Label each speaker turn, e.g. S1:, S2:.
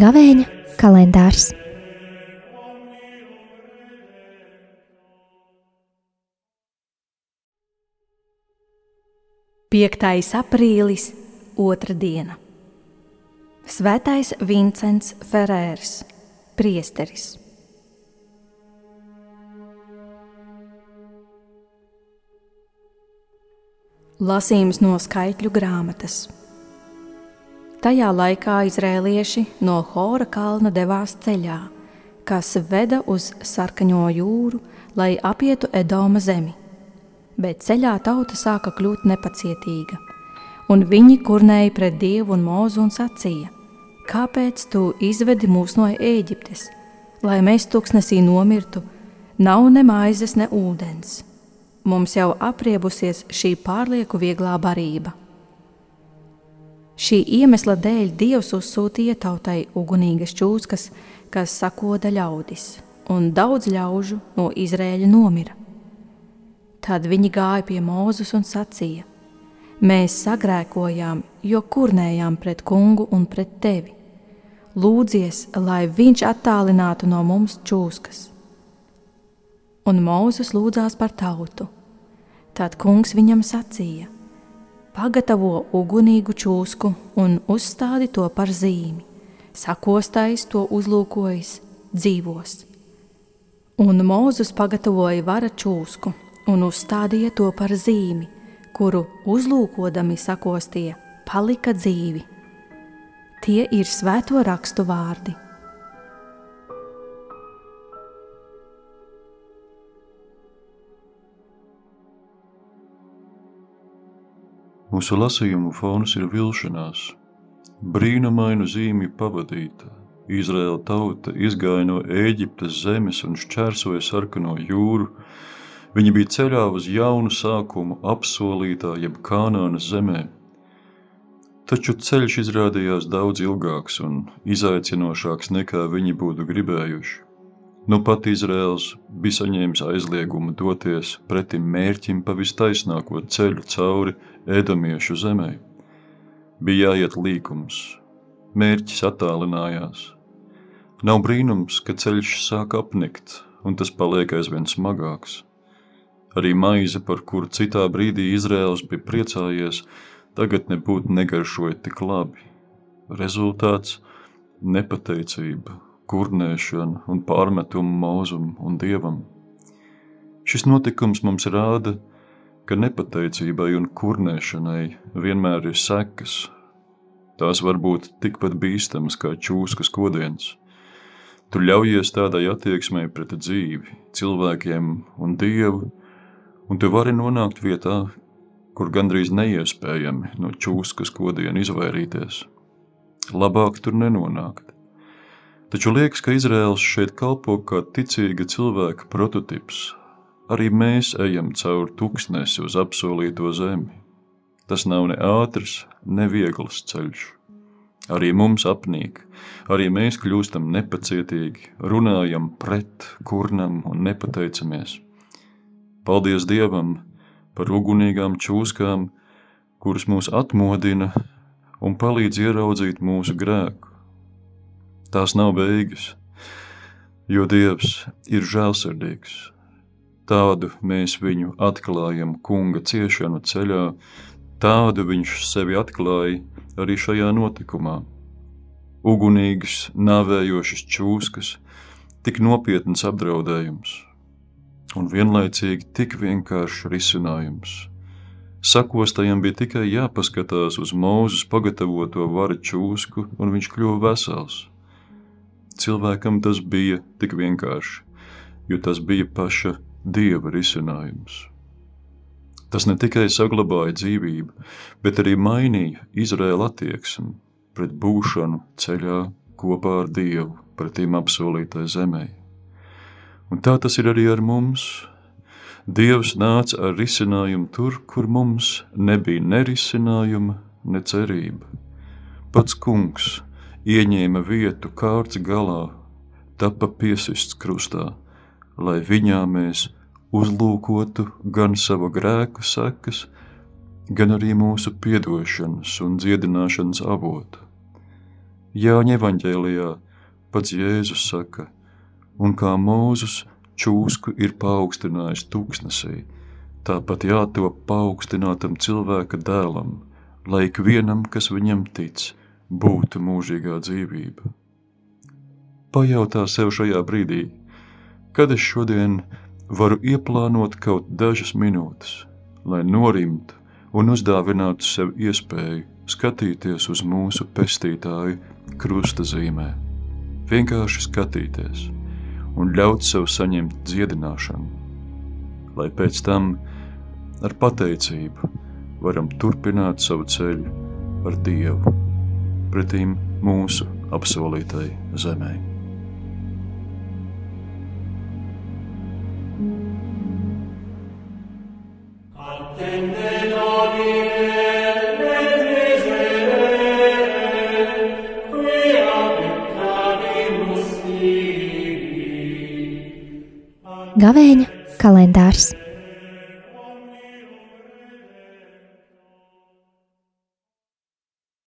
S1: Gavēņa kalendārs. Piektais aprīlis, otra diena. Svētais Vincents Ferērs, priesteris. Lasījums no skaitļu grāmatas. Tajā laikā izrēlieši no Hora kalna devās ceļā, kas veda uz sarkaņo jūru, lai apietu Edoma zemi. Bet ceļā tauta sāka kļūt nepacietīga, un viņi kurnēja pret Dievu un Mūzu un sacīja: Kāpēc tu izvedi mūs no Ēģiptes, lai mēs tuksnesī nomirtu? Nav ne maizes, ne ūdens. Mums jau apriebusies šī pārlieku vieglā barība. Šī iemesla dēļ Dievs uzsūtīja tautai ugunīgas čūskas, kas sakoda ļaudis, un daudz ļaužu no Izrēļa nomira. Tad viņi gāja pie Mūzus un sacīja: Mēs sagrēkojām, jo kurnējām pret kungu un pret tevi. Lūdzies, lai viņš attālinātu no mums čūskas. Un Mūzus lūdzās par tautu. Tad kungs viņam sacīja: pagatavo ugunīgu čūsku un uzstādi to par zīmi. Sakostais to uzlūkojis, dzīvos. Un Mūzus pagatavoja vara čūsku un uzstādīja to par zīmi, kuru uzlūkodami sakostīja, palika dzīvi. Tie ir svēto rakstu vārdi.
S2: Mūsu lasījumu fons ir vilšanās. Brīnumainu zīmju pavadīta. Izraēla tauta izgāja no Ēģiptes zemes un šķērsoja sarkano jūru. Viņi bija ceļā uz jaunu sākumu apsolītā jeb kanānas zemē. Taču ceļš izrādījās daudz ilgāks un izaicinošāks nekā viņi būtu gribējuši. Nu pat Izraels bija saņēmis aizliegumu doties pretim mērķim pa vistaisnāko ceļu cauri Ēdamiešu zemē. Bija jāiet līkums, mērķis attālinājās. Nav brīnums, ka ceļš sāk apnikt, un tas paliek aizvien smagāks. Arī maize, par kuru citā brīdī Izraels bija priecājies, tagad nebūtu negaršoja tik labi. Rezultāts - nepateicība, kurnēšanu un pārmetumu mūzum un dievam. Šis notikums mums rāda, ka nepateicībai un kurnēšanai vienmēr ir sekas. Tās var būt tikpat bīstamas kā čūskas kodiens. Tu ļaujies tādai attieksmei pret dzīvi, cilvēkiem un dievu, un tu vari nonākt vietā, kur gandrīz neiespējami no čūskas kodiena izvairīties. Labāk tur nenonākt. Taču liekas, ka Izraels šeit kalpo kā ticīga cilvēka prototyps. Arī mēs ejam cauri tūkstnesi uz apsolīto zemi. Tas nav ne ātrs, ne viegls ceļš. Arī mums apnīk, arī mēs kļūstam nepacietīgi, runājam pret, kurnam un nepateicamies. Paldies Dievam par ugunīgām čūskām, kuras mūs atmodina un palīdz ieraudzīt mūsu grēku Tās nav beigas, jo Dievs ir žēlsirdīgs. Tādu mēs viņu atklājam kunga ciešanu ceļā, tādu viņš sevi atklāja arī šajā notikumā. Ugunīgas, nāvējošas čūskas, tik nopietns apdraudējums un vienlaicīgi tik vienkāršs risinājums. Sakostajam bija tikai jāpaskatās uz Mūzes pagatavoto varu čūsku, un viņš kļuva vesels cilvēkam tas bija tik vienkārši, jo tas bija paša dieva risinājums. Tas ne tikai saglabāja dzīvību, bet arī mainīja Izraēla attieksmi pret būšanu ceļā kopā ar Dievu pretīm apsolītai zemē. Un tā tas ir arī ar mums. Dievs nāca ar risinājumu tur, kur mums nebija ne risinājuma, ne cerība. Pats kungs ieņēma vietu kārts galā, tapa piesists krustā, lai viņā mēs uzlūkotu gan savu grēku sekas, gan arī mūsu piedošanas un dziedināšanas avotu. Jāņa evaņģēlijā pats Jēzus saka, un kā Mūzus čūsku ir paaugstinājis tūkstnesī, tāpat jātop paaugstinātam cilvēka dēlam, lai ikvienam, kas viņam tic, būtu mūžīgā dzīvība. Pajautā sev šajā brīdī, kad es šodien varu ieplānot kaut dažas minūtes, lai norimtu un uzdāvinātu sev iespēju skatīties uz mūsu pestītāju krusta zīmē. Vienkārši skatīties un ļaut sev saņemt dziedināšanu, lai pēc tam ar pateicību varam turpināt savu ceļu ar Dievu pretīm mūsu apsolītai zemei.
S3: Gavēņa kalendārs